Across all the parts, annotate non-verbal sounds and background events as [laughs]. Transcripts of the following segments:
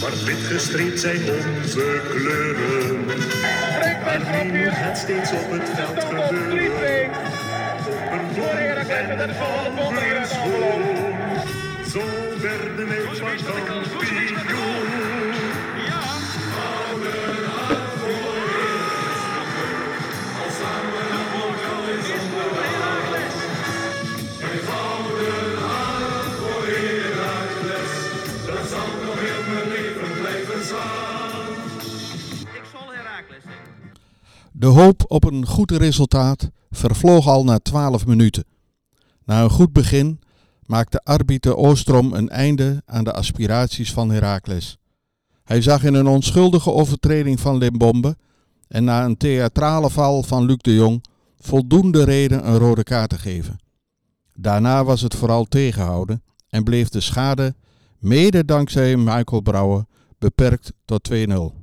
Maar wit gestreept zijn onze kleuren. Maar nu het steeds op het veld gebeuren. Op een blond en gouden schoon. Zo werden wij van kampioen. De hoop op een goed resultaat vervloog al na 12 minuten. Na een goed begin maakte arbiter Oostrom een einde aan de aspiraties van Heracles. Hij zag in een onschuldige overtreding van Limbombe en na een theatrale val van Luc de Jong voldoende reden een rode kaart te geven. Daarna was het vooral tegenhouden en bleef de schade, mede dankzij Michael Brouwer, beperkt tot 2-0.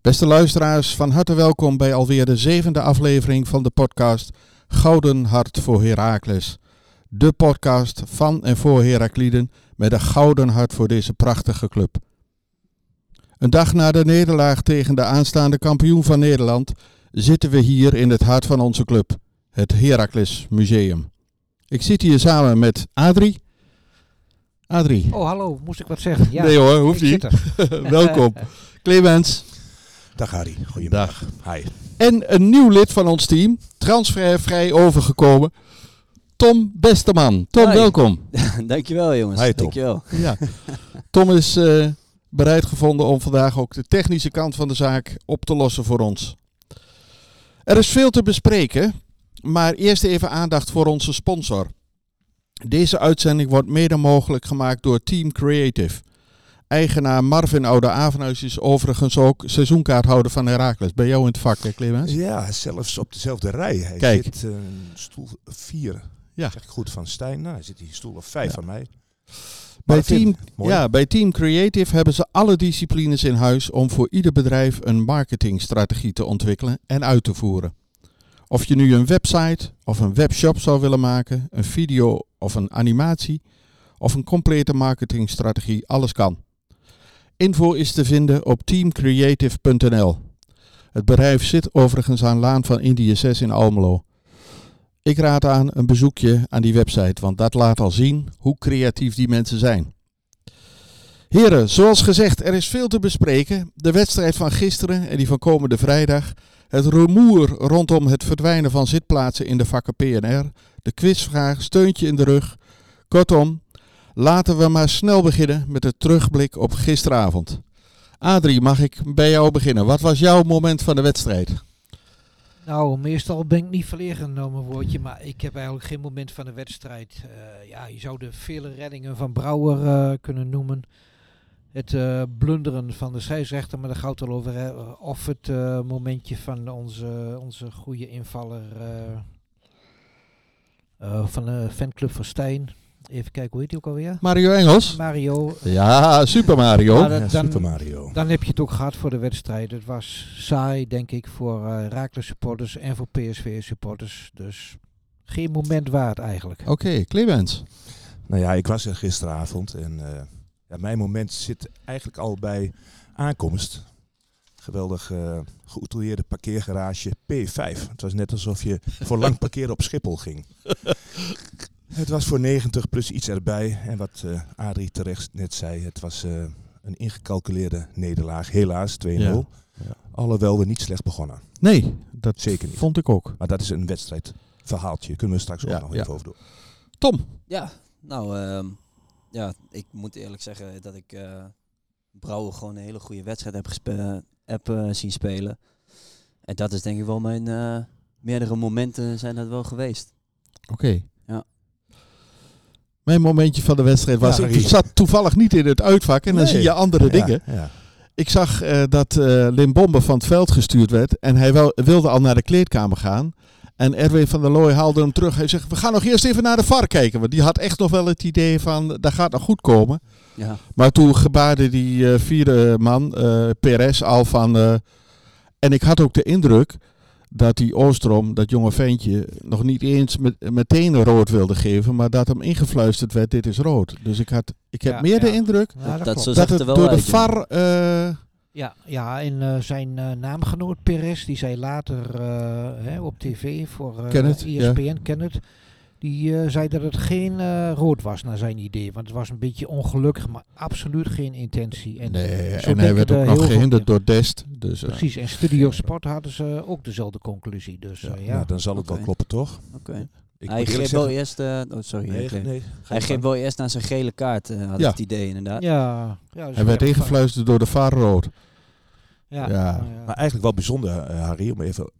Beste luisteraars, van harte welkom bij alweer de zevende aflevering van de podcast Gouden Hart voor Heracles. De podcast van en voor Herakliden met een gouden hart voor deze prachtige club. Een dag na de nederlaag tegen de aanstaande kampioen van Nederland zitten we hier in het hart van onze club, het Heracles Museum. Ik zit hier samen met Adrie. Adrie. Oh, hallo, moest ik wat zeggen? Ja, nee hoor, hoeft niet. [laughs] welkom. [laughs] Clemens. Dag Harry, goedemiddag. Hi. En een nieuw lid van ons team, transfervrij overgekomen. Tom Besteman. Tom, Hoi. welkom. [laughs] Dankjewel jongens. Hi, Tom. Dankjewel. Ja. Tom is eh, bereid gevonden om vandaag ook de technische kant van de zaak op te lossen voor ons. Er is veel te bespreken, maar eerst even aandacht voor onze sponsor. Deze uitzending wordt mede mogelijk gemaakt door Team Creative. Eigenaar Marvin Oude Avenhuis is overigens ook seizoenkaarthouder van Heracles. Bij jou in het vak, hè, Clemens? Ja, zelfs op dezelfde rij. Hij Kijk. zit eh, stoel 4. Ja. Zeg ik goed van Stijn. Nou, hij zit hier stoel of 5 Ja. van mij. Bij team, mooi. ja, bij Team Creative hebben ze alle disciplines in huis om voor ieder bedrijf een marketingstrategie te ontwikkelen en uit te voeren. Of je nu een website of een webshop zou willen maken, een video of een animatie of een complete marketingstrategie, alles kan. Info is te vinden op teamcreative.nl. Het bedrijf zit overigens aan Laan van Indië 6 in Almelo. Ik raad aan een bezoekje aan die website, want dat laat al zien hoe creatief die mensen zijn. Heren, zoals gezegd, er is veel te bespreken. De wedstrijd van gisteren en die van komende vrijdag. Het rumoer rondom het verdwijnen van zitplaatsen in de vakken PNR. De quizvraag, steuntje in de rug. Kortom, laten we maar snel beginnen met de terugblik op gisteravond. Adrie, mag ik bij jou beginnen? Wat was jouw moment van de wedstrijd? Nou, meestal ben ik niet verlegen om een woordje, maar ik heb eigenlijk geen moment van de wedstrijd. Eh, ja, je zou de vele reddingen van Brouwer eh, kunnen noemen. Het eh, blunderen van de scheidsrechter, maar daar gaat het al over. Of het momentje van onze, onze goede invaller van de fanclub van Stijn. Even kijken, hoe heet die ook alweer? Mario Engels? Mario. Ja, Super Mario. Ja, dat- dan, Super Mario. Dan heb je het ook gehad voor de wedstrijd. Het was saai, denk ik, voor eh Raakles supporters en voor PSV supporters. Dus geen moment waard eigenlijk. Oké, Clemens. Nou ja, ik was er gisteravond. En eh, ja, mijn moment zit eigenlijk al bij aankomst. Geweldig geoutilleerde parkeergarage P5. Het was net alsof je voor lang parkeren op Schiphol ging. [laughs] Het was voor 90 plus iets erbij. En wat eh Adrie terecht net zei, het was eh, een ingecalculeerde nederlaag. Helaas 2-0. Ja. Ja. Alhoewel we niet slecht begonnen. Nee, dat Zeker niet. vond ik ook. Maar dat is een wedstrijdverhaaltje. Kunnen we straks ook Ja, nog ja. even over doen. Tom. Ja, nou ehm, ja, ik moet eerlijk zeggen dat ik eh Brouwer gewoon een hele goede wedstrijd heb, gespe- heb eh, zien spelen. En dat is denk ik wel mijn eh, meerdere momenten zijn dat wel geweest. Oké. Mijn momentje van de wedstrijd was, Ja, ik zat toevallig niet in het uitvak en dan zie je andere dingen. Ja. Ik zag eh, dat eh Limbombe van het veld gestuurd werd en hij wel, wilde al naar de kleedkamer gaan. En Erwin van der Looy haalde hem terug. Hij zegt, we gaan nog eerst even naar de VAR kijken. Want die had echt nog wel het idee van, dat gaat nog goed komen. Ja, Maar toen gebaarde die eh, vierde man, eh Perez, al van... en ik had ook de indruk dat die Oostrom, dat jonge ventje, nog niet eens met, meteen rood wilde geven, maar dat hem ingefluisterd werd, dit is rood. Dus ik, had, ik heb Ja, meer de indruk Ja, dat, dat dat het wel door de. VAR... eh, Ja, ja en eh, zijn eh, naamgenoot Perez, die zei later hè, op tv voor eh Kenneth, ja. ESPN, Kenneth, die eh, zei dat het geen eh, rood was naar zijn idee. Want het was een beetje ongelukkig, maar absoluut geen intentie. En, nee, en hij werd er ook nog gehinderd door Dest. Dus, eh, Precies, en Studio Sport hadden ze ook dezelfde conclusie. Dus Ja, ja, nou, dan zal het wel kloppen, toch? Oké. Ik Hij greep wel eerst... eh, oh, sorry. Nee, hij gang. wel eerst naar zijn gele kaart, had Ja. het idee inderdaad. ja, ja, dus hij werd ingefluisterd door de VAR rood. Ja, Ja. ja. Maar eigenlijk wel bijzonder, Harry, om even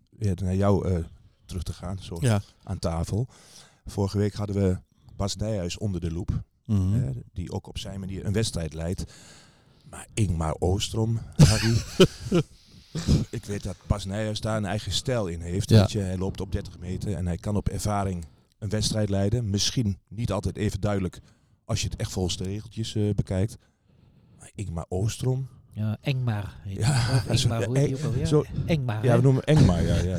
naar jou eh, terug te gaan, zo Ja. aan tafel. Vorige week hadden we Bas Nijhuis onder de loep, Mhm. hè, die ook op zijn manier een wedstrijd leidt. Maar Ingmar Oostrom, Harry, [laughs] ik weet dat Bas Nijhuis daar een eigen stijl in heeft. Ja. Weet je, hij loopt op 30 meter en hij kan op ervaring een wedstrijd leiden. Misschien niet altijd even duidelijk als je het echt volgens de regeltjes eh, bekijkt. Maar Ingmar Oostrom, Ja, Engmar. heet Ja, [laughs] Engmar, hoe heet die ook alweer? zo- Engmar, ja, we noemen hem Engmar, ja. ja.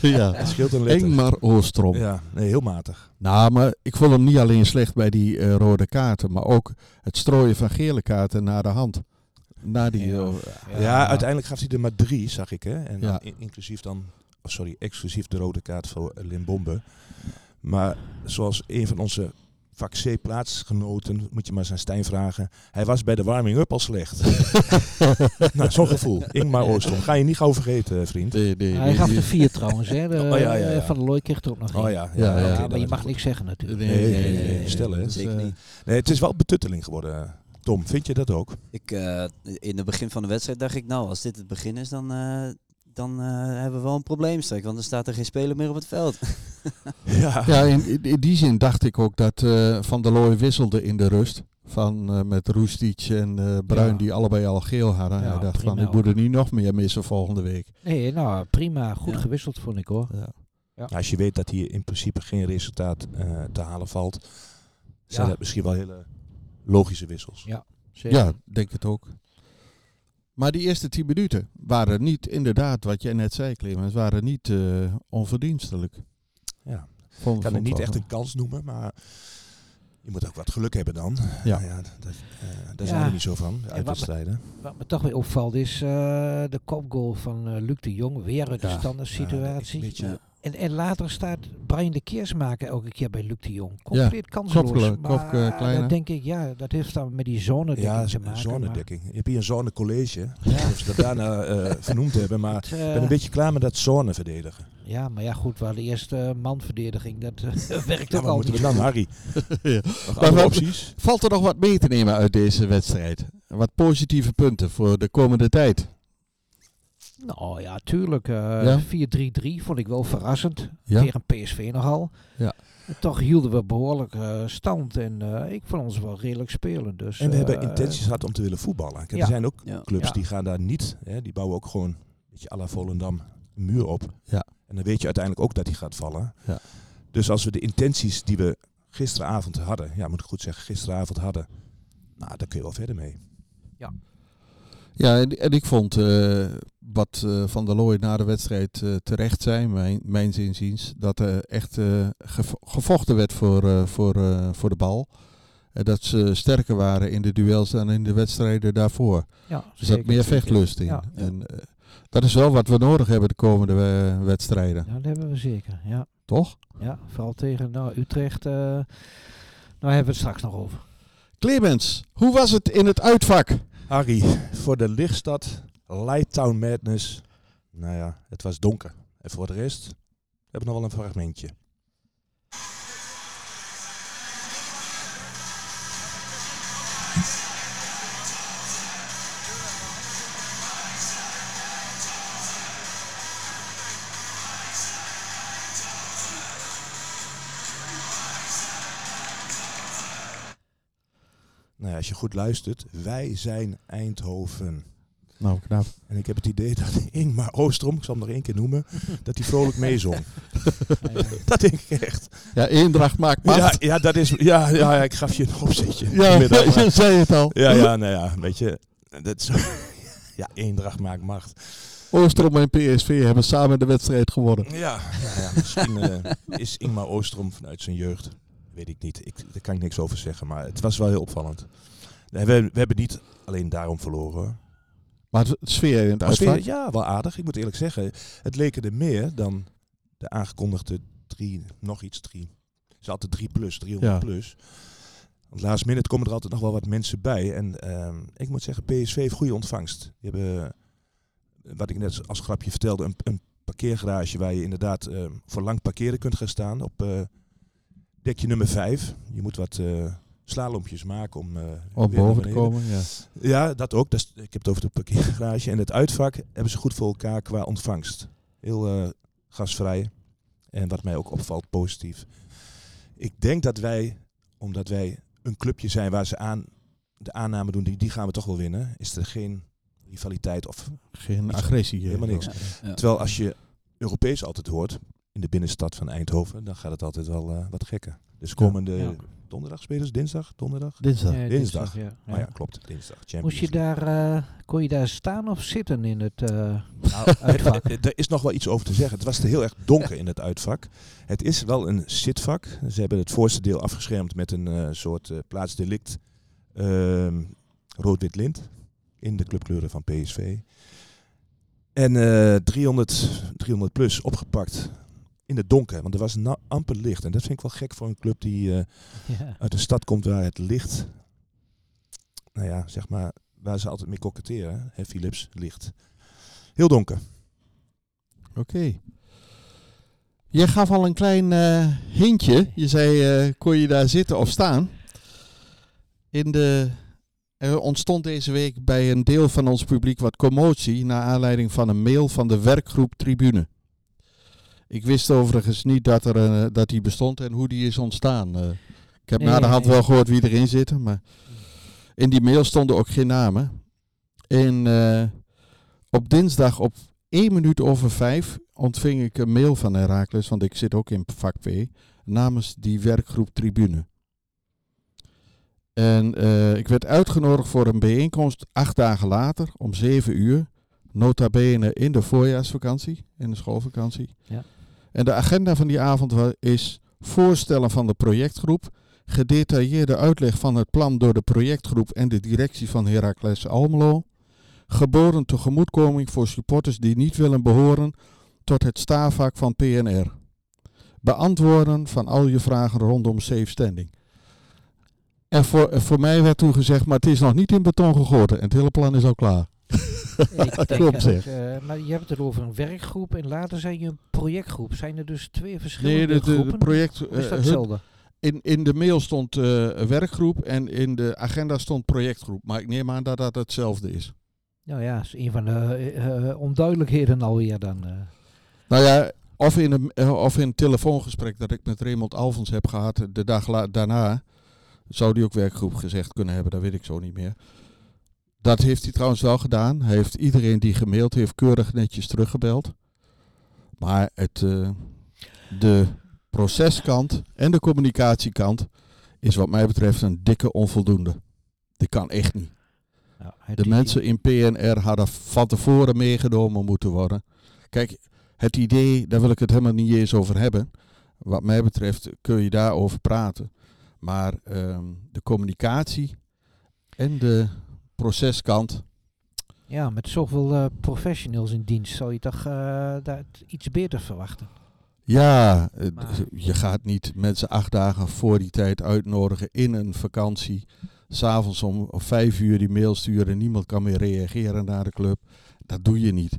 [laughs] ja. Het scheelt een letter. Engmar Oostrom. Ja, nee, heel matig. Nou, maar ik vond hem niet alleen slecht bij die eh, rode kaarten, maar ook het strooien van gele kaarten naar de hand. Na die, Ja. eh, Ja, uiteindelijk gaf hij er maar drie, zag ik. Hè? En Ja. dan in- inclusief dan, oh, sorry, exclusief de rode kaart voor Limbombe. Maar zoals een van onze vak C plaatsgenoten, moet je maar zijn Stijn vragen. Hij was bij de warming-up al slecht. [laughs] nou, zo'n gevoel. Ingmar Oostrom. Ga je niet gauw vergeten, vriend. nee, nee, Hij nee, gaf er vier trouwens. Hè. De, [laughs] Oh, ja, ja, ja. eh, Van der Looy kreeg er ook nog Oh ja, Ja, maar je mag niks zeggen natuurlijk. Nee, Nee, nee, nee, nee, nee, stel, hè. Dus, Zeker eh, niet. Nee, het is wel betutteling geworden. Tom, vind je dat ook? Ik, eh, in het begin van de wedstrijd dacht ik, nou, als dit het begin is, dan, eh, dan eh, hebben we wel een probleem straks. Want dan staat er geen speler meer op het veld. [laughs] Ja. Ja, in, in- in die zin dacht ik ook dat eh, Van der Looy wisselde in de rust. Van, eh, met Roestic en eh, Bruin, Ja. die allebei al geel hadden. Ja, Hij dacht van, ik moet er niet nog meer missen volgende week. Nee, nou prima. Goed Ja. gewisseld vond ik hoor. Ja. Ja. Als je weet dat hier in principe geen resultaat eh, te halen valt, zijn Ja. dat misschien wel hele logische wissels. Ja. Zeker. ja, denk het ook. Maar die eerste tien minuten waren niet, inderdaad, wat jij net zei, Clemens, waren niet eh, onverdienstelijk. Ja. Vond, Ik kan het niet echt een kans noemen, maar je moet ook wat geluk hebben dan. Ja. Nou ja, dat, eh, daar Ja. zijn we niet zo van, de wat- uitwedstrijden. Wat me toch weer opvalt is eh, de kopgoal van Luc de Jong. Weer uit de Ja. standaard Ja, situatie. een beetje- Ja. En, en later staat Brian de Keersmaker elke keer bij Luc de Jong. Compleet kansloos. kopkle- maar eh, dan denk ik, ja, dat heeft dan met die zone Ja, te maken. zonedekking. Je hebt hier een zonecollege. Ja. Of ze dat daarna eh, vernoemd hebben, maar maar, ik eh, ben een beetje klaar met dat zone verdedigen. Ja, maar ja goed, waar de eerste manverdediging, dat eh, [laughs] werkt Ja, ook al moeten we dan, Harry? [laughs] Ja. Maar opties? Valt er nog wat mee te nemen uit deze wedstrijd? Wat positieve punten voor de komende tijd? Nou ja, tuurlijk. eh, Ja? 4-3-3 vond ik wel verrassend. Ja? Tegen PSV nogal. Ja. Toch hielden we behoorlijk eh, stand. En eh, ik vond ons wel redelijk spelen. Dus, En we hebben eh, intenties gehad om te willen voetballen. Kijk, ja. Er zijn ook Ja. clubs Ja. die gaan daar niet. Hè, die bouwen ook gewoon een beetje à la Volendam een muur op. Ja. En dan weet je uiteindelijk ook dat die gaat vallen. Ja. Dus als we de intenties die we gisteravond hadden, ja moet ik goed zeggen, gisteravond hadden, nou daar kun je wel verder mee. Ja, en, en ik vond eh, wat eh, Van der Looy na de wedstrijd eh, terecht zei, mijn, mijn zinziens, dat er echt eh, gevo- gevochten werd voor, eh, voor, eh, voor de bal. En dat ze sterker waren in de duels dan in de wedstrijden daarvoor. ja, Er zat zeker, meer zeker. vechtlust in. Ja, ja. En, eh, dat is wel wat we nodig hebben de komende wedstrijden, ja, dat hebben we zeker. Ja, toch? ja vooral tegen nou, Utrecht. eh nou hebben we het straks nog over. Clemens, hoe was het in het uitvak? Harry, voor de lichtstad, Lighttown Madness, nou ja, het was donker. En voor de rest hebben we nog wel een fragmentje. Nou ja, als je goed luistert, wij zijn Eindhoven. Nou, knap. En ik heb het idee dat [laughs] Ingmar Oostrom, ik zal hem nog één keer noemen, [laughs] dat hij vrolijk meezong. [laughs] dat denk ik echt. Ja, eendracht maakt Ja, macht. ja, dat is, ja, ja, ja, ik gaf je een opzetje. Ja, je zei het al. ja, ja, nou ja, weet je, dat is, ja, eendracht maakt macht. Oostrom en PSV hebben samen de wedstrijd gewonnen. Ja, nou ja misschien eh, is Ingmar Oostrom vanuit zijn jeugd. Weet ik niet. Ik, daar kan ik niks over zeggen. Maar het was wel heel opvallend. We, we hebben niet alleen daarom verloren. Maar het sfeer in het sfeer, ja, wel aardig. Ik moet eerlijk zeggen. Het leken er meer dan de aangekondigde drie, nog iets drie. Het is altijd 3 plus, 300 Ja. plus. Want last minute komen er altijd nog wel wat mensen bij. En ehm, ik moet zeggen, PSV heeft goede ontvangst. Die hebben, eh, wat ik net als grapje vertelde, een, een parkeergarage waar je inderdaad eh, voor lang parkeren kunt gaan staan. Op eh, dekje nummer 5. Je moet wat eh slalompjes maken om, eh, naar boven te komen, ja. Ja, dat ook. Dat is, ik heb het over de parkeergarage. En het uitvak hebben ze goed voor elkaar qua ontvangst. Heel eh, gasvrij. En wat mij ook opvalt, positief. Ik denk dat wij, omdat wij een clubje zijn waar ze aan de aanname doen, die, die gaan we toch wel winnen, is er geen rivaliteit of Geen agressie. helemaal niks. Ja. Terwijl als je Europees altijd hoort, in de binnenstad van Eindhoven, dan gaat het altijd wel eh, wat gekker. Dus komende Ja. Donderdag spelen ze, dinsdag, donderdag? Dinsdag. Ja, Dinsdag. ja. Oh ja, klopt, dinsdag. Champions Moest je League. daar, eh, kon je daar staan of zitten in het eh, Nou, uitvak? er- er is nog wel iets over te zeggen. Het was er heel erg donker in het uitvak. Het is wel een zitvak. Ze hebben het voorste deel afgeschermd met een eh, soort eh, plaatsdelict ehm, rood-wit lint in de clubkleuren van PSV. En eh 300, 300 plus opgepakt in het donker, want er was na- amper licht. En dat vind ik wel gek voor een club die eh, ja. uit een stad komt waar het licht, nou ja, zeg maar, waar ze altijd mee koketteren, hè, Philips, licht. Heel donker. Oké. Je gaf al een klein eh, hintje. Je zei, eh, kon je daar zitten of staan? In de, er ontstond deze week bij een deel van ons publiek wat commotie... naar aanleiding van een mail van de werkgroep Tribune. Ik wist overigens niet dat, er, eh, dat die bestond en hoe die is ontstaan. Eh, ik heb Nee, na de hand nee. wel gehoord wie erin zitten, maar... In die mail stonden ook geen namen. En eh, op dinsdag op 1 minuut over 5 ontving ik een mail van Herakles, want ik zit ook in vak P, namens die werkgroep Tribune. En ik werd uitgenodigd voor een bijeenkomst acht dagen later om 7 uur. Nota bene in de voorjaarsvakantie, in de schoolvakantie. Ja. En de agenda van die avond is voorstellen van de projectgroep, gedetailleerde uitleg van het plan door de projectgroep en de directie van Heracles Almelo, geboren tegemoetkoming voor supporters die niet willen behoren tot het staafvak van PNR. Beantwoorden van al je vragen rondom safe standing. En voor, voor mij werd toen gezegd, maar het is nog niet in beton gegoten en het hele plan is al klaar. Ik [laughs] denk Klopt, zeg. eh, maar je hebt het over een werkgroep en later zei je een projectgroep. Zijn er dus twee verschillende Nee, de, de, de groepen? project, eh, is dat hun- hetzelfde? in, in de mail stond eh, werkgroep en in de agenda stond projectgroep. Maar ik neem aan dat dat hetzelfde is. Nou ja, is een van de eh, eh, onduidelijkheden alweer dan. eh. Nou ja, of in, een, eh, of in een telefoongesprek dat ik met Raymond Alfons heb gehad, de dag daarna, zou die ook werkgroep gezegd kunnen hebben, dat weet ik zo niet meer. Dat heeft hij trouwens wel gedaan. Hij heeft iedereen die gemaild heeft keurig netjes teruggebeld. Maar het, eh, de proceskant en de communicatiekant is wat mij betreft een dikke onvoldoende. Die kan echt niet. Nou, De mensen in PNR hadden van tevoren meegenomen moeten worden. Kijk, het idee, daar wil ik het helemaal niet eens over hebben. Wat mij betreft kun je daarover praten. Maar ehm, de communicatie en de proceskant. Ja, met zoveel eh, professionals in dienst zou je toch eh, dat iets beter verwachten. Ja, eh, Maar- je gaat niet mensen acht dagen voor die tijd uitnodigen in een vakantie. S'avonds om om vijf uur die mail sturen en niemand kan meer reageren naar de club. Dat doe je niet.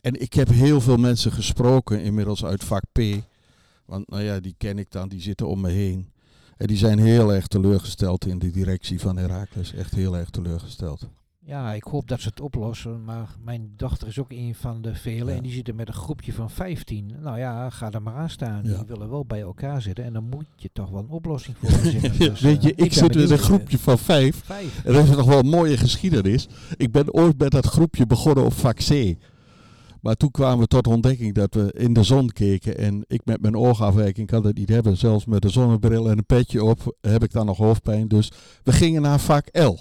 En ik heb heel veel mensen gesproken inmiddels uit vak P. Want nou ja, die ken ik dan, die zitten om me heen. En die zijn heel erg teleurgesteld in de directie van Herakles. Echt heel erg teleurgesteld. Ja, ik hoop dat ze het oplossen. Maar mijn dochter is ook een van de velen. Ja. En die zitten met een groepje van 15. Nou ja, ga er maar aan staan. Ja. Die willen wel bij elkaar zitten. En dan moet je toch wel een oplossing voor verzinnen. [laughs] Dus, Weet je, eh, ik zit in een groepje van vijf. Vijf. Er is nog wel een mooie geschiedenis. Ik ben ooit met dat groepje begonnen op vak C. Maar toen kwamen we tot ontdekking dat we in de zon keken. En ik met mijn oogafwijking kan het niet hebben. Zelfs met een zonnebril en een petje op heb ik dan nog hoofdpijn. Dus we gingen naar vak L.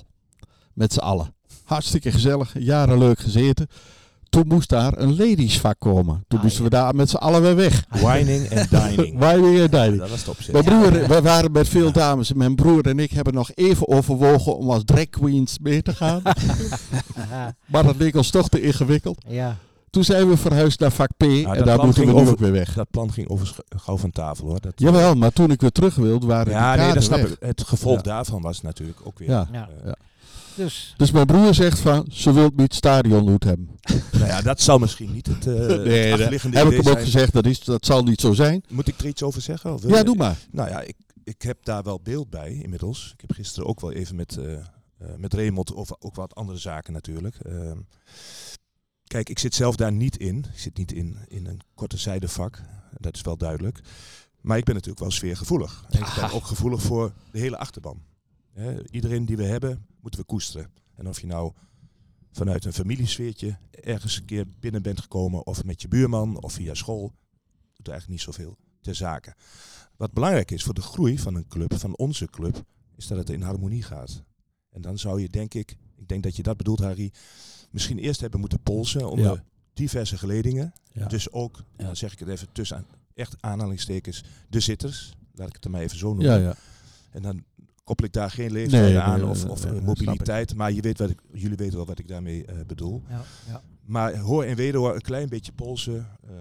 Met z'n allen. Hartstikke gezellig. Jaren leuk gezeten. toen moest daar een ladiesvak komen. Toen Ah, moesten ja. we daar met z'n allen weer weg. Wining en dining. [laughs] Wij weer dining. dat was opzet. Mijn broer, we waren met veel dames. En mijn broer en ik hebben nog even overwogen om als drag queens mee te gaan. [laughs] maar dat leek ons toch te ingewikkeld. ja. Toen zijn we verhuisd naar vak P. dat en daar moeten we over- ook weer weg. Dat plan ging over gauw van tafel hoor. Dat, Jawel, maar toen ik weer terug wilde, waren Ja, die nee, kaarten dat snap weg. ik. Het gevolg Ja. daarvan was natuurlijk ook weer. Ja. Ja. eh, Dus, Dus mijn broer zegt van, ze wil niet stadionloot [laughs] hebben. nou ja, dat zal misschien niet het, eh nee, het heb ik hem ook zijn. gezegd, dat, is, dat zal niet zo zijn. Moet ik er iets over zeggen? Of Ja, je- doe maar. Nou ja, ik, ik heb daar wel beeld bij inmiddels. Ik heb gisteren ook wel even met, eh eh, met Raymond over ook wat andere zaken natuurlijk. Kijk, ik zit zelf daar niet in. Ik zit niet in, in een korte zijdevak. Dat is wel duidelijk. Maar ik ben natuurlijk wel sfeergevoelig. En ik ben ook gevoelig voor de hele achterban. Iedereen die we hebben, moeten we koesteren. En of je nou vanuit een familiesfeertje ergens een keer binnen bent gekomen, of met je buurman, of via school, doet eigenlijk niet zoveel ter zake. Wat belangrijk is voor de groei van een club, van onze club, is dat het in harmonie gaat. En dan zou je, denk ik, ik denk dat je dat bedoelt, Harry, misschien eerst hebben moeten polsen onder Ja. diverse geledingen. Ja. Dus ook, Ja. dan zeg ik het even tussen aan- echt aanhalingstekens, de zitters. Laat ik het er maar even zo noemen. Ja, ja. En dan koppel ik daar geen leeftijd Nee, aan nee, of, of nee, mobiliteit. Maar je weet wat ik, jullie weten wel wat ik daarmee eh, bedoel. ja, ja. Maar hoor en wederhoor, een klein beetje polsen, eh,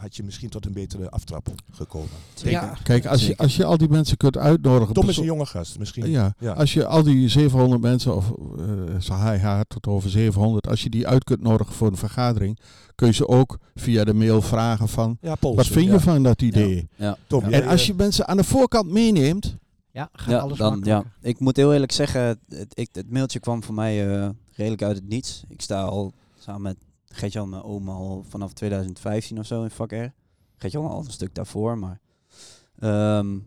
had je misschien tot een betere aftrap gekomen. Ja. Kijk, als je, als je al die mensen kunt uitnodigen... Tom is een jonge gast, misschien. Ja, Ja. als je al die 700 mensen, of uh, hij haar tot over 700, als je die uit kunt nodigen voor een vergadering, kun je ze ook via de mail vragen van, Ja, polsen. wat vind je van dat idee? Ja. Tom, En als je mensen aan de voorkant meeneemt, ja, gaat Ja, alles dan, ja, ik moet heel eerlijk zeggen, het, ik, het mailtje kwam voor mij eh, redelijk uit het niets. Ik sta al samen met Gertjan, mijn oom, al vanaf 2015 of zo in vak R. Gertjan al een stuk daarvoor, maar ehm,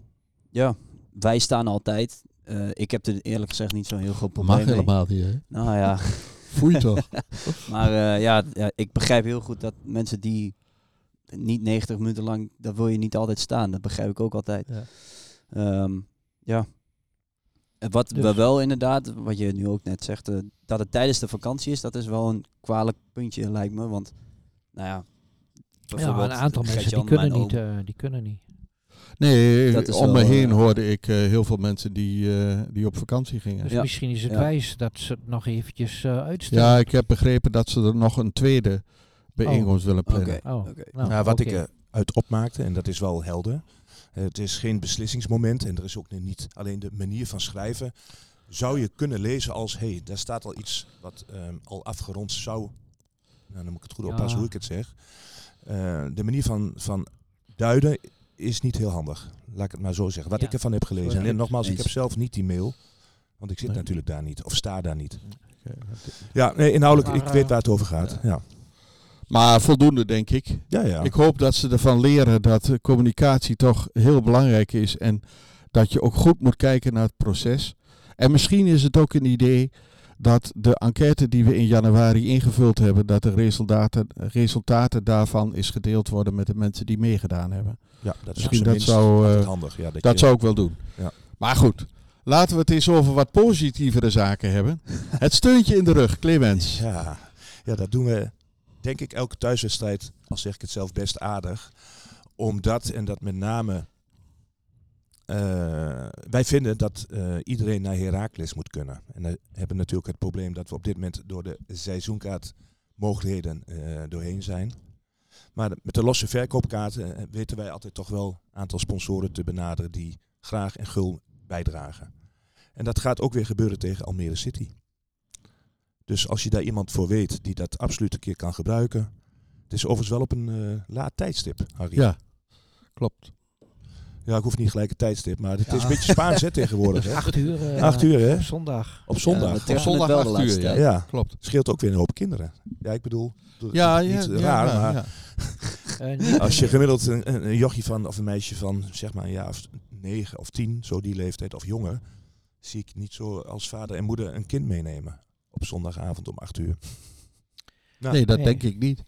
ja, wij staan altijd. Eh, ik heb er eerlijk gezegd niet zo'n heel groot probleem mag mee. helemaal niet, hè? Nou ja, [laughs] toch? [laughs] maar eh, ja, ja, ik begrijp heel goed dat mensen die niet 90 minuten lang, dat wil je niet altijd staan. Dat begrijp ik ook altijd. Ja. Ehm, ja. Wat we Dus- wel inderdaad, wat je nu ook net zegt, eh, dat het tijdens de vakantie is, dat is wel een kwalijk puntje lijkt me. Want, nou ja, Ja, bijvoorbeeld een aantal mensen die kunnen, niet, eh, die kunnen niet. Nee, Dat is om me heen eh, hoorde ik eh, heel veel mensen die, eh, die op vakantie gingen. Dus Ja. misschien is het Ja. wijs dat ze het nog eventjes eh uitstellen. Ja, ik heb begrepen dat ze er nog een tweede bijeenkomst willen plannen. Oh, oké. nou, nou, wat ik eruit opmaakte, en dat is wel helder. Het is geen beslissingsmoment en er is ook niet alleen de manier van schrijven. Zou je kunnen lezen als, hé, hey, daar staat al iets wat ehm, al afgerond zou... Nou, dan moet ik het goed Ja. oppassen hoe ik het zeg. Eh, de manier van, van duiden is niet heel handig. Laat ik het maar zo zeggen. Wat Ja. ik ervan heb gelezen. En nogmaals, ik heb zelf niet die mail. Want ik zit Nee. natuurlijk daar niet. Of sta daar niet. Ja, nee, inhoudelijk, ik weet eh, waar het over gaat. Ja, Maar voldoende, denk ik. ja. ja. Ik hoop dat ze ervan leren dat communicatie toch heel belangrijk is en dat je ook goed moet kijken naar het proces. En misschien is het ook een idee dat de enquête die we in januari ingevuld hebben, dat de resultaten, resultaten daarvan is gedeeld worden met de mensen die meegedaan hebben. ja, dat is Misschien dat zou, eh, handig. Ja, dat Dat je- zou ik wel doen. Ja. Maar goed, laten we het eens over wat positievere zaken hebben. [laughs] Het steuntje in de rug, Clemens. Ja, ja, dat doen we denk ik elke thuiswedstrijd, al zeg ik het zelf, best aardig. Omdat, en dat met name, eh, wij vinden dat eh, iedereen naar Heracles moet kunnen. En we hebben natuurlijk het probleem dat we op dit moment door de seizoenkaartmogelijkheden eh doorheen zijn. Maar met de losse verkoopkaarten weten wij altijd toch wel een aantal sponsoren te benaderen die graag en gul bijdragen. En dat gaat ook weer gebeuren tegen Almere City. Dus als je daar iemand voor weet die dat absoluut een keer kan gebruiken. Het is overigens wel op een eh, laat tijdstip, Harry. Ja, klopt. Ja, ik hoef niet gelijk een tijdstip, maar het is een beetje Spaans hè, [laughs] tegenwoordig. Hè? Acht uur. eh, Acht uur, hè? op Zondag. Op zondag. Ja, treffen zondag wel acht uur, laatste ja. Klopt. scheelt ook weer een hoop kinderen. Ja, ik bedoel, doe- Ja, niet raar, ja, maar ja. Eh, als je gemiddeld een, een, een jochie van, of een meisje van, zeg maar een jaar of negen of tien, zo die leeftijd, of jonger, zie ik niet zo als vader en moeder een kind meenemen op zondagavond om acht uur. [laughs] Nou, Nee, dat Nee. denk ik niet.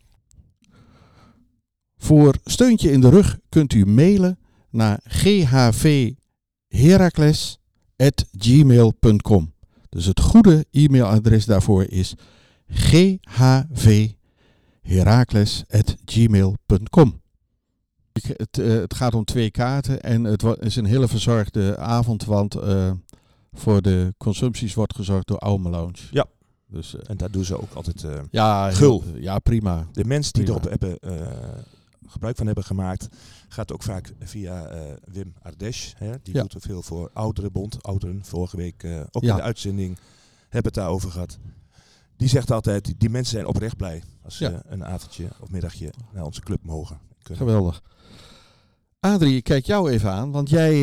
Voor steuntje in de rug kunt u mailen naar ghvherakles.gmail.com. Dus het goede e-mailadres daarvoor is ghv herakles.gmail.com. Ik- Het, eh, het gaat om twee kaarten en het is een hele verzorgde avond, want eh, voor de consumpties wordt gezorgd door Aume Lounge. Ja. Dus eh, En daar doen ze ook altijd... eh, ja, heel- Gul. ja, prima. de mensen die Prima. erop hebben, eh, gebruik van hebben gemaakt, gaat ook vaak via Wim Ardesh. Hè? Die Ja. doet er veel voor Ouderenbond. Ouderen, vorige week ook Ja. in de uitzending hebben het daarover gehad. Die zegt altijd, die mensen zijn oprecht blij als ze een avondje of middagje naar onze club mogen. kunnen. Geweldig. Adrie, ik kijk jou even aan, want jij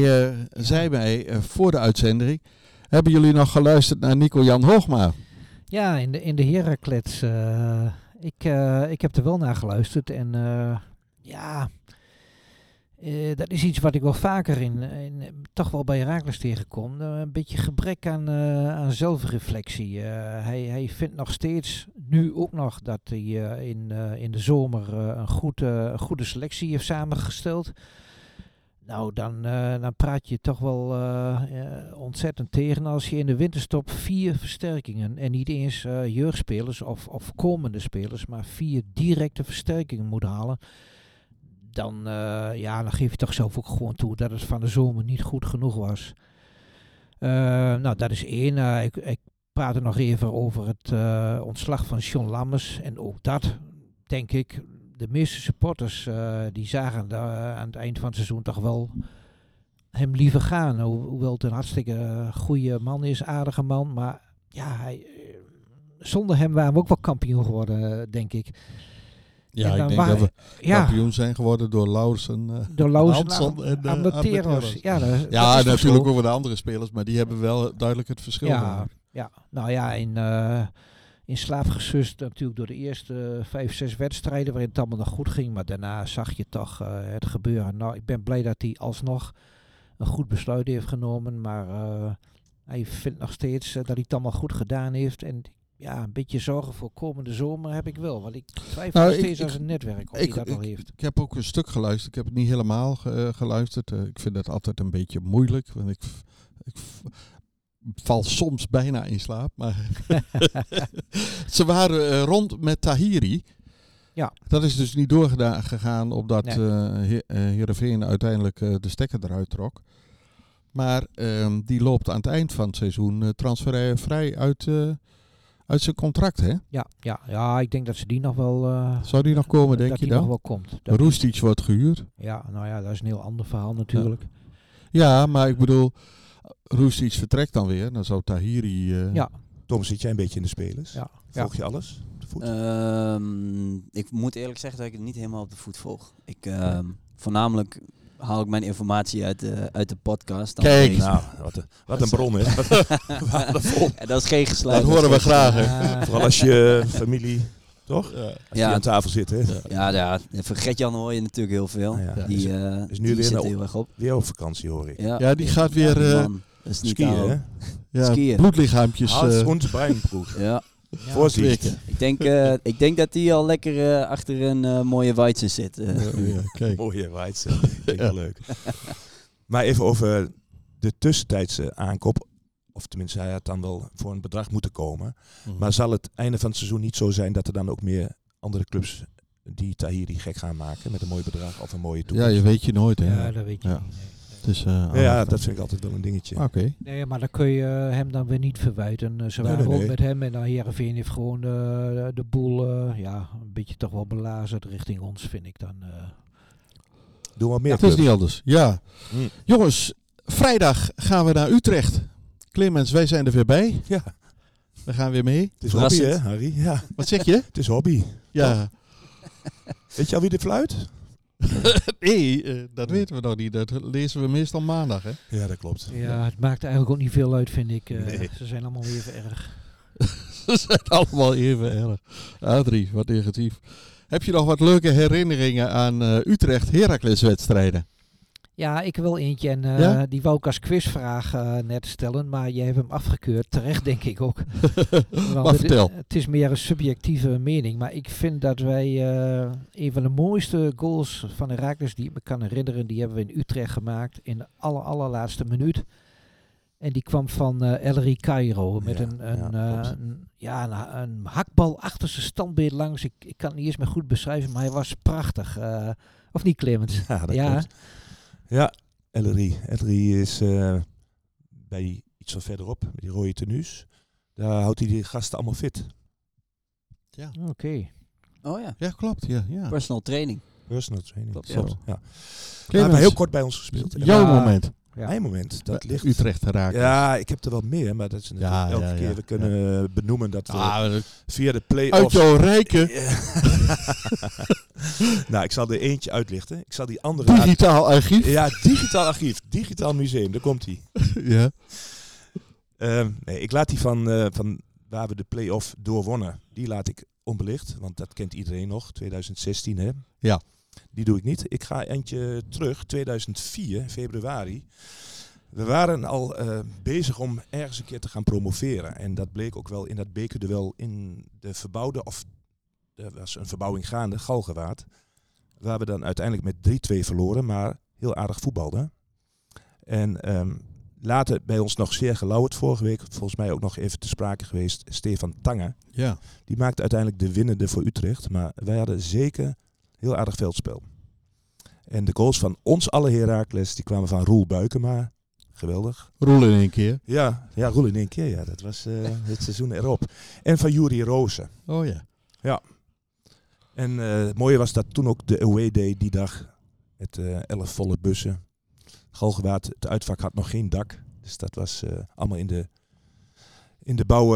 zei mij voor de uitzending, hebben jullie nog geluisterd naar Nico-Jan Hoogma? Ja, in de, in de Heraclets. eh, ik, eh, ik heb er wel naar geluisterd. En eh, ja, dat is iets wat ik wel vaker in, in toch wel bij Heracles tegenkom. Een beetje gebrek aan, aan zelfreflectie. Hij, hij vindt nog steeds, nu ook nog, dat hij in, in de zomer een, goed, eh, een goede selectie heeft samengesteld. Nou, dan, eh, dan praat je toch wel eh, eh, ontzettend tegen als je in de winterstop vier versterkingen en niet eens jeugdspelers of, of komende spelers, maar vier directe versterkingen moet halen. Dan, ja, dan geef je toch zelf ook gewoon toe dat het van de zomer niet goed genoeg was. Nou, dat is één. Ik, ik praat er nog even over het ontslag van John Lammers. En ook dat, denk ik, de meeste supporters eh, die zagen daar aan het eind van het seizoen toch wel hem liever gaan. Ho- hoewel het een hartstikke eh, goede man is, aardige man. Maar ja, hij, eh, zonder hem waren we ook wel kampioen geworden, eh, denk ik. Ja, ik denk dat we Ja, kampioen zijn geworden door Lauwersen. eh, door en, eh, aan de Arbeteros. Teros. Ja, dat, ja, natuurlijk zo. over de andere spelers, maar die hebben wel duidelijk het verschil Ja, gemaakt. ja, nou ja, in, eh, in slaap gesust natuurlijk door de eerste eh, vijf, zes wedstrijden waarin het allemaal nog goed ging. Maar daarna zag je toch eh, het gebeuren. Nou, ik ben blij dat hij alsnog een goed besluit heeft genomen. Maar eh, hij vindt nog steeds dat hij het allemaal goed gedaan heeft. En ja, een beetje zorgen voor komende zomer heb ik wel. Want ik twijfel Nou, nog steeds ik- aan zijn netwerk of ik- hij dat nog ik- heeft. Ik heb ook een stuk geluisterd. Ik heb het niet helemaal ge- geluisterd. Ik vind het altijd een beetje moeilijk. Want ik, ik val soms bijna in slaap. Maar [laughs] ze waren eh, rond met Tahiri. Ja. Dat is dus niet doorgegaan omdat Nee. Heerenveen uiteindelijk de stekker eruit trok. Maar ehm, die loopt aan het eind van het seizoen transfervrij uit, uit zijn contract. Hè? Ja, ja, ja, ik denk dat ze die nog wel... Zou die nog komen, denk dat je die nog dan? wel komt. Roestic wordt gehuurd. ja, nou ja, dat is een heel ander verhaal natuurlijk. Ja, maar ik bedoel, Roestic vertrekt dan weer. Dan zou Tahiri... eh, Ja. Tom, zit jij een beetje in de spelers? Ja, Volg je alles? op De voet? Ehm, ik moet eerlijk zeggen dat ik het niet helemaal op de voet volg. Ik, ehm, voornamelijk haal ik mijn informatie uit de, uit de podcast. Dan Kijk. nou, wat een, wat een bron. [laughs] En dat is geen gesluit. Dat is horen we graag, Vooral als je [laughs] familie, toch? Ja. Als Ja. die aan tafel zit, hè? Ja, ja, van Gert-Jan hoor je natuurlijk heel veel. Ja, Die, is, eh is nu die weer zit heel erg op. weer op vakantie, hoor ik. Ja, Ja, die gaat weer, eh, niet Skiën. [laughs] Ja, Skiën. bloedlichaampjes. Hans eh, und Beinbroek. Ja, ja. Voorzicht. weken. ik denk, eh, ik denk dat die al lekker achter een mooie Weidsen zit. eh. ja, ja, kijk. Mooie Weidse. Vind ik leuk. Maar even over de tussentijdse aankoop. Of tenminste, hij had dan wel voor een bedrag moeten komen. Mhm. Maar zal het einde van het seizoen niet zo zijn dat er dan ook meer andere clubs die Tahiri gek gaan maken met een mooi bedrag of een mooie ja, toekomst? je weet je nooit, hè. Ja, dat weet je Ja. niet. nee. Dus, eh, ja, dat vind ik altijd wel een dingetje. Oké. Nee, maar dan kun je eh, hem dan weer niet verwijten. Eh, Ze Nee, waren nee, ook nee. met hem en dan Heerenveen heeft gewoon eh, de, de boel ja, een beetje toch wel belazerd richting ons, vind ik dan. eh. Doe maar meer Het is niet anders. Ja. Hm. Jongens, vrijdag gaan we naar Utrecht. Clemens, wij zijn er weer bij. Ja, We gaan weer mee. het is hobby hè. Harry? Ja, Wat zeg je? het is hobby. Ja. Weet je al wie de fluit? [laughs] nee, eh, dat weten we nog niet. Dat lezen we meestal maandag, hè. Ja, dat klopt. Ja, het maakt eigenlijk ook niet veel uit, vind ik. Eh, Nee. Ze zijn allemaal even erg. [laughs] Ze zijn allemaal even erg. Adrie, wat negatief. Heb je nog wat leuke herinneringen aan eh, Utrecht Heracles wedstrijden? Ja, ik wil eentje en eh, Ja? die wou ik als quizvraag eh, net stellen, maar jij hebt hem afgekeurd. Terecht, denk ik ook. [laughs] Want maar het- vertel. Het is meer een subjectieve mening, maar ik vind dat wij eh, een van de mooiste goals van Herakles die ik me kan herinneren, die hebben we in Utrecht gemaakt in de aller, allerlaatste minuut. En die kwam van eh Ellery Cairo met Ja, een, een, ja, een, ja, een, een hakbal achter zijn standbeeld langs. Ik, ik kan het niet eens meer goed beschrijven, maar hij was prachtig. Of niet, Clemens? Ja, dat Ja. klopt. Ja, Ellery. Ellery is eh, bij iets wat verderop, met die rode tenues. Daar houdt hij die gasten allemaal fit. Oké. Oh ja, Ja, klopt. Ja, ja. personal training. Personal training. Klopt, Klopt. ja. Ja. Hij heeft heel kort bij ons gespeeld. Jouw Ja. moment. Ja. Mijn moment, dat ligt... Utrecht geraakt. Ja, ik heb er wel meer, maar dat is natuurlijk Ja, elke ja, keer. We kunnen benoemen dat we Ah, dat- via de uit play-offs... jouw rijke [laughs] nou, ik zal er eentje uitlichten. Ik zal die andere... digitaal archief. Ja, digitaal archief. Digitaal museum, daar komt hij. [laughs] Ja. Ehm, nee, ik laat die van, eh, van waar we de play-off doorwonnen, die laat ik onbelicht. Want dat kent iedereen nog, 2016 hè. Ja. Die doe ik niet. Ik ga eentje terug, 2004, februari. We waren al eh, bezig om ergens een keer te gaan promoveren. En dat bleek ook wel in dat bekerduel in de verbouwde, of er was een verbouwing gaande, Galgenwaard. Waar we dan uiteindelijk met 3-2 verloren, maar heel aardig voetbalden. En ehm, later bij ons nog zeer gelauwerd vorige week, volgens mij ook nog even te sprake geweest, Stefan Tange. ja. Die maakte uiteindelijk de winnende voor Utrecht. Maar wij hadden zeker heel aardig veldspel. En de goals van ons alle Heracles, die kwamen van Roel Buikema. Geweldig. Roel in één keer. Ja, ja Roel in één keer. Ja, dat was eh, [laughs] het seizoen erop. En van Juri Rozen. Oh ja. En eh, het mooie was dat toen ook de away day die dag. Met eh elf volle bussen. Galgenwaard, het uitvak had nog geen dak. Dus dat was allemaal in de, in de bouw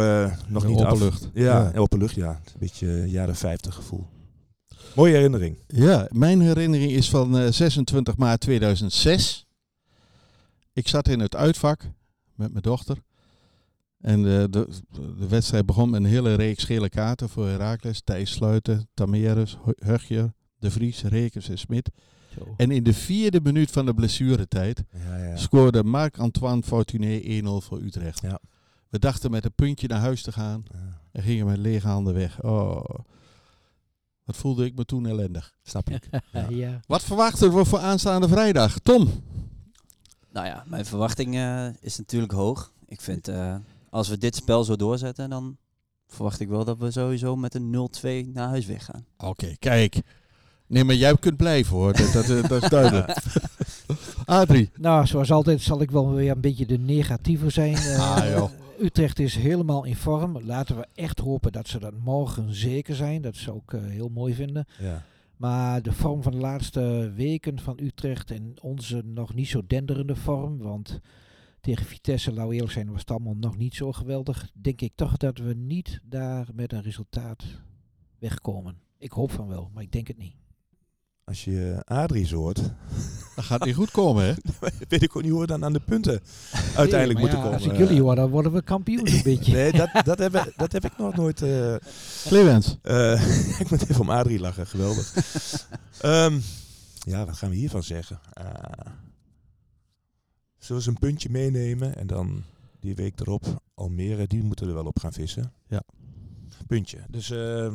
nog De niet open af. lucht. Ja, Ja. open lucht, ja. Een beetje jaren 50 gevoel. Mooie herinnering. Ja, mijn herinnering is van eh, 26 maart 2006. Ik zat in het uitvak met mijn dochter. En eh, de, de wedstrijd begon met een hele reeks gele kaarten voor Herakles. Thijs Sluiten, Tamerus, Hu- Hugje, De Vries, Rekers en Smit. Zo. En in de vierde minuut van de blessuretijd Ja, ja. scoorde Marc-Antoine Fortuné 1-0 voor Utrecht. Ja. We dachten met een puntje naar huis te gaan en gingen met lege handen weg. Oh, wat voelde ik me toen ellendig. Snap ik. [laughs] Ja. ja. Wat verwachten we voor aanstaande vrijdag? Tom? Nou ja, mijn verwachting eh, is natuurlijk hoog. Ik vind, eh, als we dit spel zo doorzetten, dan verwacht ik wel dat we sowieso met een 0-2 naar huis weggaan. Oké, kijk. Nee, maar jij kunt blijven hoor. Dat, dat, dat is duidelijk. [laughs] Adrie. Nou, zoals altijd zal ik wel weer een beetje de negatieve zijn. [laughs] Eh, Ah, joh. Utrecht is helemaal in vorm. Laten we echt hopen dat ze dat morgen zeker zijn. Dat zou ik eh, heel mooi vinden. Ja. Maar de vorm van de laatste weken van Utrecht en onze nog niet zo denderende vorm, want tegen Vitesse, laat we eerlijk zijn, was het allemaal nog niet zo geweldig. Denk ik toch dat we niet daar met een resultaat wegkomen. Ik hoop van wel, maar ik denk het niet. Als je Adries hoort, Dat gaat niet goed komen, hè? [laughs] weet ik ook niet hoe we dan aan de punten uiteindelijk Nee, maar moeten ja, komen. Als ik jullie hoor, dan worden we kampioen een [laughs] beetje. Nee, dat, dat, heb, ik- dat heb ik nog nooit... eh, Clemens. eh, [laughs] ik moet even om Adrie lachen, geweldig. Ehm, ja, wat gaan we hiervan zeggen? Ah. zullen we eens een puntje meenemen en dan die week erop Almere, die moeten er wel op gaan vissen. Ja. Puntje. Dus eh,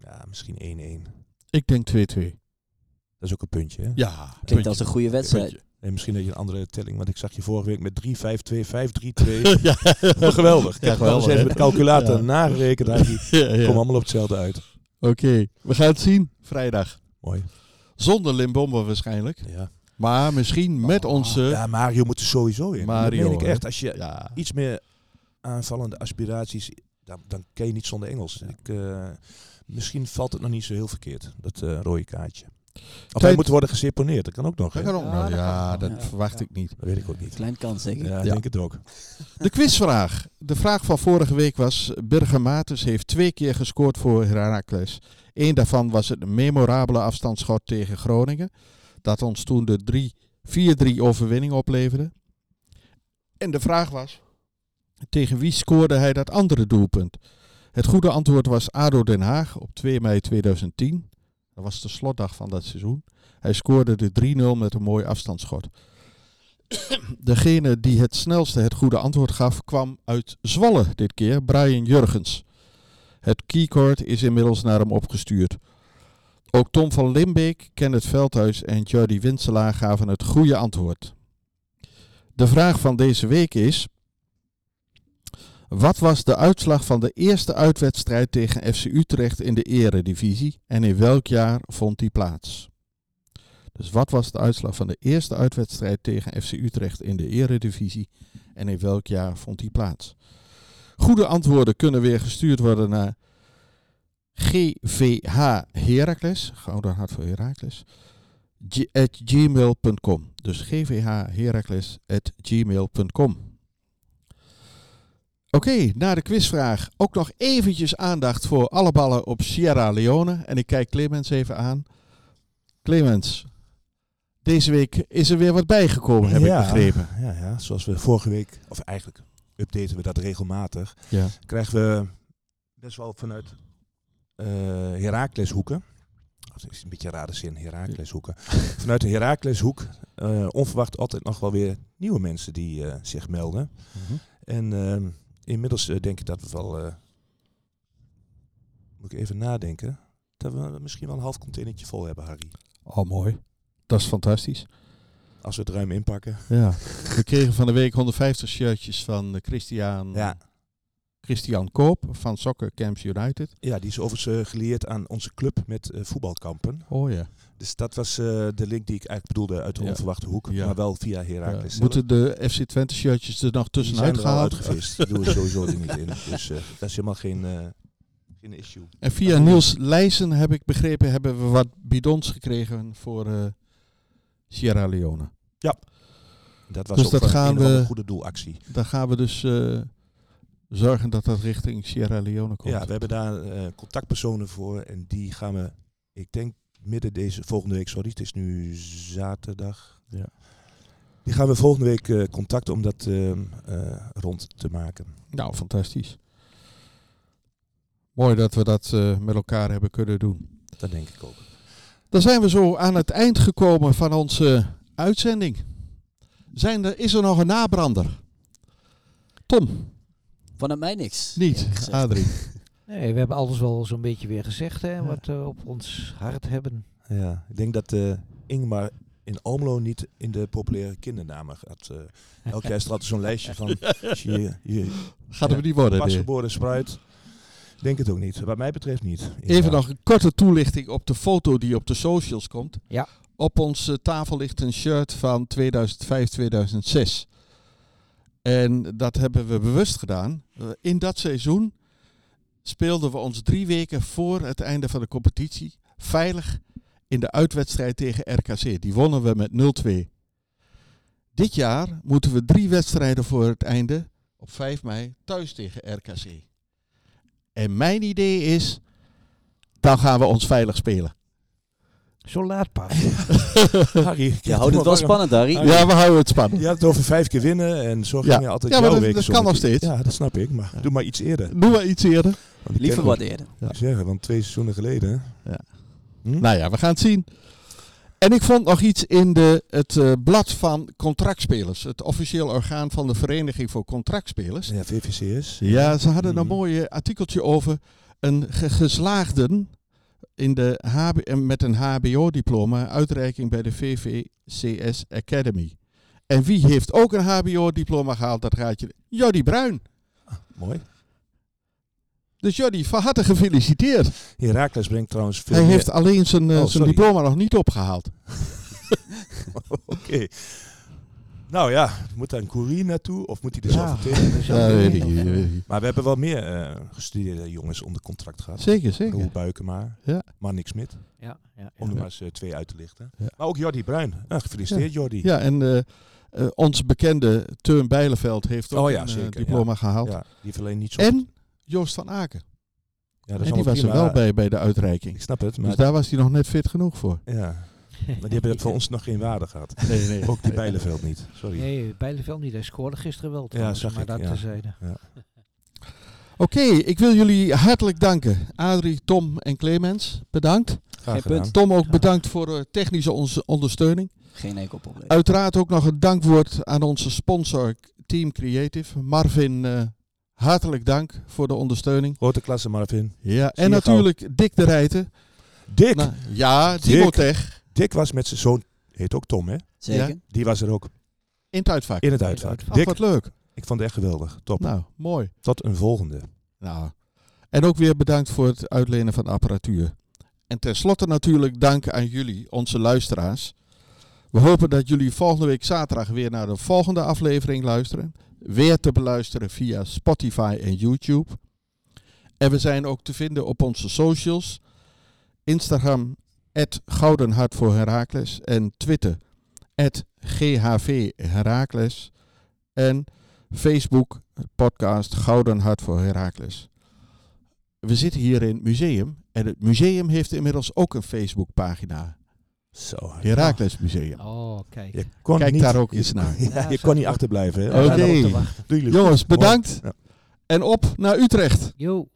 ja, misschien 1-1. Ik denk 2-2. Dat is ook een puntje, hè? Ja. Klinkt als een goede wedstrijd. Puntje. En misschien dat je een andere telling, want ik zag je vorige week met 3-5-2, 5-3-2. [laughs] ja. Wel [laughs] geweldig. Ik Ja, heb het al eens geweldig, even met de calculator Ja. nagerekend. [laughs] ja, ja. komen allemaal op hetzelfde uit. Oké, we gaan het zien vrijdag. Mooi. Zonder Limbombe waarschijnlijk. Ja. Maar misschien met Oh. onze... ja, Mario moet er sowieso in. Mario, dat meen ik echt. Als je Ja. iets meer aanvallende aspiraties, dan, dan kan je niet zonder Engels. Ik, eh, misschien valt het nog niet zo heel verkeerd, dat eh, rode kaartje. Of hij moet worden geseponeerd, dat kan ook nog. Dat kan ook Ja, nog. dat Ja, dat verwacht Ja. ik niet. Dat weet ik ook niet. Klein kans zeker. Ja, ik Ja. denk het ook. De quizvraag. De vraag van vorige week was... Birger Maartens heeft twee keer gescoord voor Heracles. Eén daarvan was het memorabele afstandsschot tegen Groningen. Dat ons toen de drie- 4-3 overwinning opleverde. En de vraag was... Tegen wie scoorde hij dat andere doelpunt? Het goede antwoord was ADO Den Haag op 2 mei 2010. Dat was de slotdag van dat seizoen. Hij scoorde de 3-0 met een mooi afstandsschot. [coughs] Degene die het snelste het goede antwoord gaf, kwam uit Zwolle dit keer, Brian Jurgens. Het keycord is inmiddels naar hem opgestuurd. Ook Tom van Limbeek, Kenneth Veldhuis en Jordi Winselaar gaven het goede antwoord. De vraag van deze week is: wat was de uitslag van de eerste uitwedstrijd tegen FC Utrecht in de Eredivisie en in welk jaar vond die plaats? Dus wat was de uitslag van de eerste uitwedstrijd tegen FC Utrecht in de Eredivisie en in welk jaar vond die plaats? Goede antwoorden kunnen weer gestuurd worden naar GVH Heracles, Gouden Hart voor Heracles, at gmail.com. Dus GVH Heracles at gmail.com. Oké, na de quizvraag ook nog eventjes aandacht voor alle ballen op Sierra Leone. En ik kijk Clemens even aan. Clemens, deze week is er weer wat bijgekomen, heb ja, ik begrepen. Ja, ja, zoals we vorige week, of eigenlijk updaten we dat regelmatig, Ja. krijgen we best wel vanuit eh Herakleshoeken. Dat is een beetje een rare zin, Herakleshoeken. [laughs] vanuit de Herakleshoek eh onverwacht altijd nog wel weer nieuwe mensen die eh, zich melden. Mhm. En ehm, inmiddels eh, denk ik dat we wel, eh, moet ik even nadenken, dat we misschien wel een half containertje vol hebben, Harry. Oh, mooi. Dat is fantastisch. Als we het ruim inpakken. Ja. We kregen van de week 150 shirtjes van eh, Christian, Ja, Christian Koop van Soccer Camps United. ja die is overigens geleerd aan onze club met voetbalkampen. Oh ja. Dus dat was eh, de link die ik eigenlijk bedoelde uit de Ja. onverwachte hoek. Ja. Maar wel via Ja. Heracles. zelf. Moeten de FC Twente shirtjes er nog tussenuit gehaald? uitgevist. Die doen we sowieso er niet in. Dus eh, dat is helemaal geen, eh, geen issue. En via Niels Leijsen heb ik begrepen, hebben we wat bidons gekregen voor Sierra Leone. Dat was Dus ook dat gaan een we- goede doelactie. Dan gaan we dus zorgen dat dat richting Sierra Leone komt. Ja, we hebben daar contactpersonen voor. En die gaan we, ik denk midden deze, volgende week, sorry, het is nu zaterdag. Ja. Die gaan we volgende week eh, contacten om dat eh, eh, rond te maken. Nou, fantastisch. Mooi dat we dat eh, met elkaar hebben kunnen doen. Dat denk ik ook. Dan zijn we zo aan het eind gekomen van onze uitzending. Zijn er, is er nog een nabrander? Tom, Vanuit mij niks. niet. Adrie. [laughs] Nee, we hebben alles wel zo'n beetje weer gezegd, hè, Ja. wat we op ons hart hebben. Ja, ik denk dat eh, Ingmar in Almelo niet in de populaire kindernamen gaat. eh [laughs] elk jaar is er altijd zo'n lijstje van [laughs] je, je Gaat hem niet worden. pasgeboren spruit. Ik Denk het ook niet. Wat mij betreft niet. Even nog een korte toelichting op de foto die op de socials komt. Ja. Op onze tafel ligt een shirt van 2005-2006. En dat hebben we bewust gedaan. Eh, In dat seizoen speelden we ons drie weken voor het einde van de competitie veilig in de uitwedstrijd tegen RKC. Die wonnen we met 0-2. Dit jaar moeten we drie wedstrijden voor het einde op 5 mei thuis tegen RKC. En mijn idee is, dan gaan we ons veilig spelen. Zo laat pas. [laughs] Harry, Je houdt het wel spannend, Harry. Ja, we houden het spannend. Je had het over vijf keer winnen en zo Ja. ging je altijd Ja, maar jouw dat- dat kan nog steeds. Ja, dat snap ik. Maar Ja. doe maar iets eerder. Doe maar iets eerder. Liever ken wat ook- eerder. Ja. Ik zeggen, want twee seizoenen geleden. Ja. Hm? Nou ja, we gaan het zien. En ik vond nog iets in de, het eh, blad van contractspelers. Het officieel orgaan van de Vereniging voor Contractspelers. Ja, VVCS. Ja, ze hadden een Mhm. mooi artikeltje over een ge- geslaagden in de HB, eh, met een HBO-diploma uitreiking bij de VVCS Academy. En wie heeft ook een HBO-diploma gehaald? Dat gaat je. Jordi Bruin. Mooi. Dus Jordi, van harte gefeliciteerd. Herakles brengt trouwens veel Hij meer- heeft alleen zijn, eh, Oh, zijn diploma nog niet opgehaald. [laughs] [laughs] Oké. Nou ja, moet daar een courier naartoe of moet hij er zelf niet. Maar we hebben wel meer eh, gestudeerde jongens onder contract gehad. Zeker, zeker. Roel Buikema, Ja. Marnik Smit. Ja, ja, Om er maar eens eh, twee uit te lichten. Ja. Maar ook Jordi Bruin. Nou, gefeliciteerd Jordi. Ja, en eh, eh, ons bekende Teun Bijleveld heeft ook Oh ja, een zeker, diploma gehaald. Ja, die heeft alleen niet zo... En Joost van Aken. ja, dat en die was er wel bij, bij de uitreiking. Ik snap het, maar... Dus daar was hij nog net fit genoeg voor. Ja, maar die hebben voor ons nog geen waarde gehad. Nee, nee. Ook die Bijleveld niet. Sorry. Nee, Bijleveld niet. Hij scoorde gisteren wel. trouwens, zag maar ik, dat ja. terzijde. [laughs] Oké, ik wil jullie hartelijk danken. Adrie, Tom en Clemens, bedankt. Graag Geen gedaan. punt. Tom ook bedankt voor eh, technische ondersteuning. Geen enkel probleem. Uiteraard ook nog een dankwoord aan onze sponsor Team Creative. Marvin, eh, hartelijk dank voor de ondersteuning. Grote klasse Marvin. Ja, en natuurlijk Dick de Rijten. Dick. Nou, ja, Dick. Dimotech. Dick was met zijn zoon, heet ook Tom hè? Zeker. Ja. Die was er ook. In het uitvak. In het uitvak. Ach, Dick, wat leuk. ik vond het echt geweldig. Top. Nou, mooi. Tot een volgende. Nou, en ook weer bedankt voor het uitlenen van apparatuur. En tenslotte natuurlijk dank aan jullie, onze luisteraars. We hopen dat jullie volgende week zaterdag weer naar de volgende aflevering luisteren. Weer te beluisteren via Spotify en YouTube. En we zijn ook te vinden op onze socials. Instagram, Gouden Hart voor Herakles. En Twitter, GHV Herakles. En Facebook, podcast Gouden Hart voor Herakles. We zitten hier in het museum. En het museum heeft inmiddels ook een Facebookpagina. Zo. Herakles Museum. Oh, kijk. Je kon Kijk niet, daar ook eens naar. Ja, Ja, je kon niet achterblijven. Hè? Oké. Lieve. Jongens, bedankt. Ja. En op naar Utrecht. Yo.